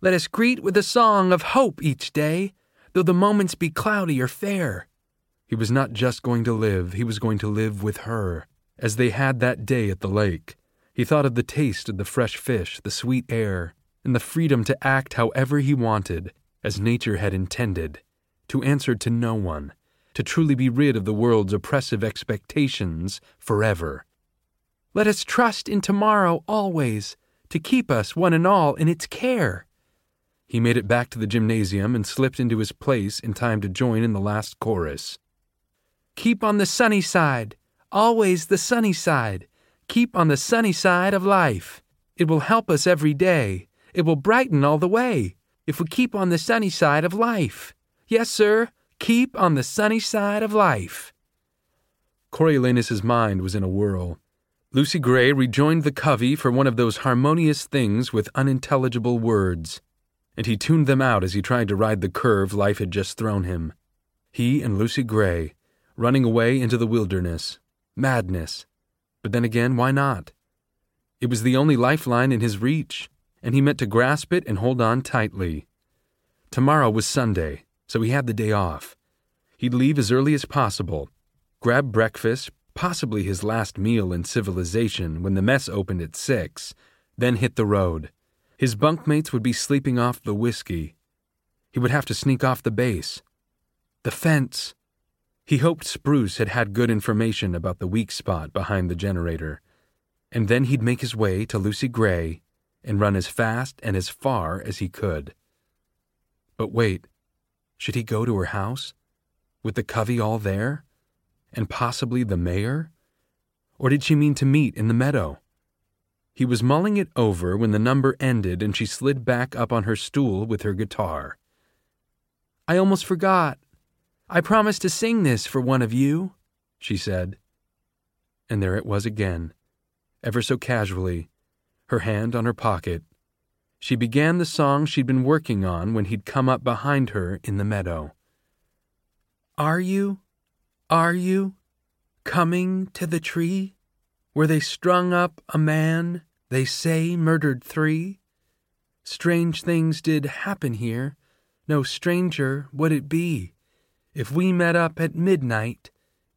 Let us greet with a song of hope each day, though the moments be cloudy or fair. He was not just going to live, he was going to live with her. As they had that day at the lake, he thought of the taste of the fresh fish, the sweet air, and the freedom to act however he wanted, as nature had intended, to answer to no one, to truly be rid of the world's oppressive expectations forever. Let us trust in tomorrow always, to keep us, one and all, in its care. He made it back to the gymnasium and slipped into his place in time to join in the last chorus. Keep on the sunny side, always the sunny side. Keep on the sunny side of life. It will help us every day. It will brighten all the way if we keep on the sunny side of life. Yes, sir, keep on the sunny side of life. Coriolanus's mind was in a whirl. Lucy Gray rejoined the covey for one of those harmonious things with unintelligible words, and he tuned them out as he tried to ride the curve life had just thrown him. He and Lucy Gray, running away into the wilderness. Madness. But then again, why not? It was the only lifeline in his reach, and he meant to grasp it and hold on tightly. Tomorrow was Sunday, so he had the day off. He'd leave as early as possible, grab breakfast, possibly his last meal in civilization when the mess opened at six, then hit the road. His bunkmates would be sleeping off the whiskey. He would have to sneak off the base. The fence. He hoped Spruce had had good information about the weak spot behind the generator. And then he'd make his way to Lucy Gray and run as fast and as far as he could. But wait, should he go to her house? With the covey all there? and possibly the mayor? Or did she mean to meet in the meadow? He was mulling it over when the number ended and she slid back up on her stool with her guitar. I almost forgot. I promised to sing this for one of you, she said. And there it was again, ever so casually, her hand on her pocket. She began the song she'd been working on when he'd come up behind her in the meadow. Are you? Are you coming to the tree where they strung up a man they say murdered three? Strange things did happen here. No stranger would it be if we met up at midnight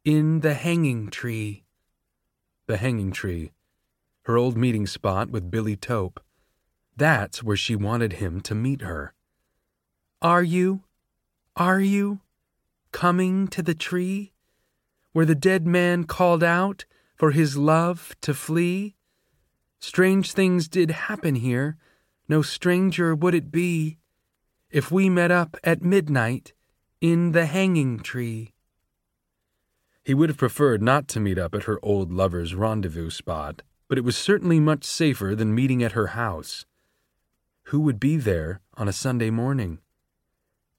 in the hanging tree. The hanging tree, her old meeting spot with Billy Taupe. That's where she wanted him to meet her. Are you? Are you? Coming to the tree? where the dead man called out for his love to flee? Strange things did happen here, no stranger would it be if we met up at midnight in the hanging tree. He would have preferred not to meet up at her old lover's rendezvous spot, but it was certainly much safer than meeting at her house. Who would be there on a Sunday morning?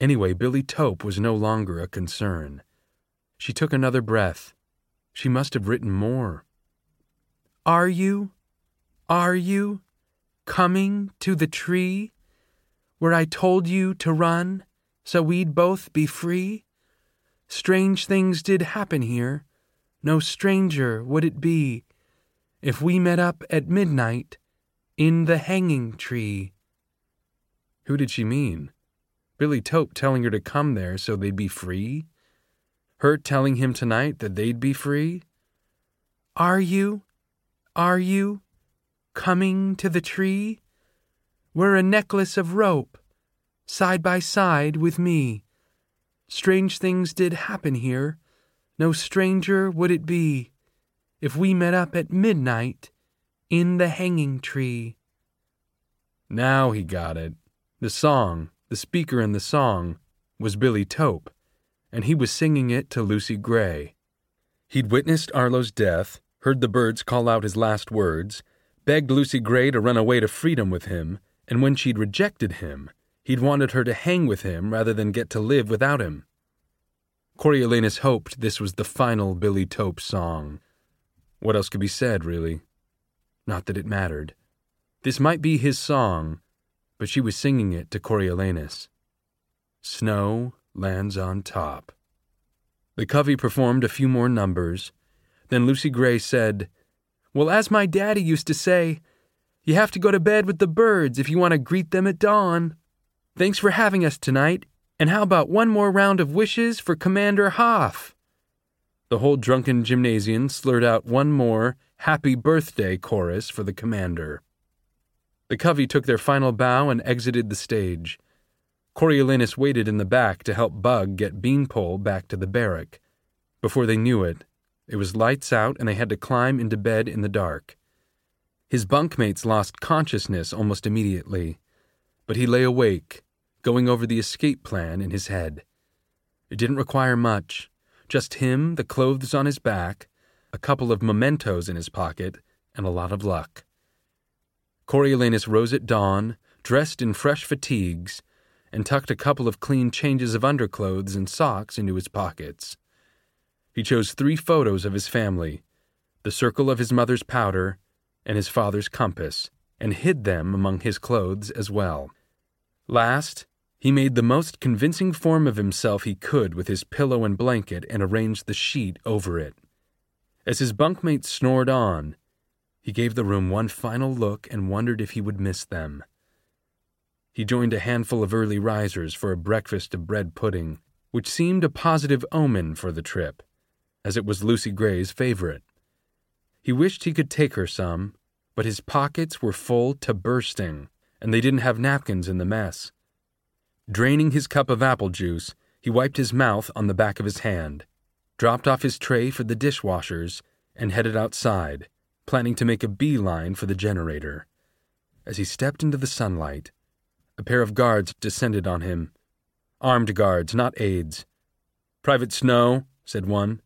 Anyway, Billy Taupe was no longer a concern. She took another breath. She must have written more. Are you, are you coming to the tree where I told you to run so we'd both be free? Strange things did happen here. No stranger would it be if we met up at midnight in the hanging tree. Who did she mean? Billy Taupe telling her to come there so they'd be free? Her telling him tonight that they'd be free? Are you, are you, coming to the tree? We're a necklace of rope, side by side with me. Strange things did happen here. No stranger would it be if we met up at midnight in the hanging tree. Now he got it. The song, the speaker in the song, was Billy Taupe and he was singing it to Lucy Gray. He'd witnessed Arlo's death, heard the birds call out his last words, begged Lucy Gray to run away to freedom with him, and when she'd rejected him, he'd wanted her to hang with him rather than get to live without him. Coriolanus hoped this was the final Billy Taupe song. What else could be said, really? Not that it mattered. This might be his song, but she was singing it to Coriolanus. Snow lands on top. The covey performed a few more numbers. Then Lucy Gray said, Well, as my daddy used to say, You have to go to bed with the birds if you want to greet them at dawn. Thanks for having us tonight, and how about one more round of wishes for Commander Hoff? The whole drunken gymnasium slurred out one more happy birthday chorus for the commander. The covey took their final bow and exited the stage. Coriolanus waited in the back to help Bug get Beanpole back to the barrack. Before they knew it, it was lights out and they had to climb into bed in the dark. His bunkmates lost consciousness almost immediately, but he lay awake, going over the escape plan in his head. It didn't require much just him, the clothes on his back, a couple of mementos in his pocket, and a lot of luck. Coriolanus rose at dawn, dressed in fresh fatigues, and tucked a couple of clean changes of underclothes and socks into his pockets. He chose three photos of his family the circle of his mother's powder and his father's compass, and hid them among his clothes as well. Last, he made the most convincing form of himself he could with his pillow and blanket and arranged the sheet over it. As his bunkmates snored on, he gave the room one final look and wondered if he would miss them. He joined a handful of early risers for a breakfast of bread pudding, which seemed a positive omen for the trip, as it was Lucy Gray's favorite. He wished he could take her some, but his pockets were full to bursting, and they didn't have napkins in the mess. Draining his cup of apple juice, he wiped his mouth on the back of his hand, dropped off his tray for the dishwashers, and headed outside, planning to make a beeline for the generator. As he stepped into the sunlight, a pair of guards descended on him. Armed guards, not aides. Private Snow, said one.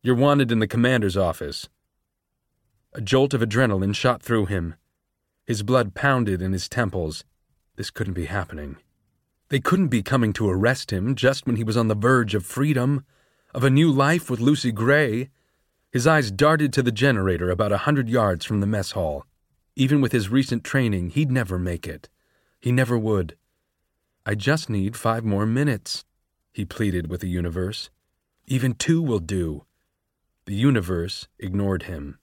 You're wanted in the commander's office. A jolt of adrenaline shot through him. His blood pounded in his temples. This couldn't be happening. They couldn't be coming to arrest him just when he was on the verge of freedom, of a new life with Lucy Gray. His eyes darted to the generator about a hundred yards from the mess hall. Even with his recent training, he'd never make it. He never would. I just need five more minutes, he pleaded with the universe. Even two will do. The universe ignored him.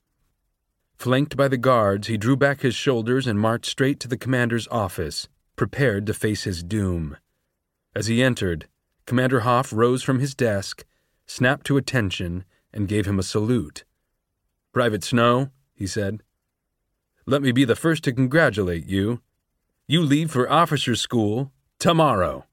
Flanked by the guards, he drew back his shoulders and marched straight to the commander's office prepared to face his doom. As he entered, Commander Hoff rose from his desk, snapped to attention, and gave him a salute. Private Snow, he said, let me be the first to congratulate you. You leave for officer's school tomorrow.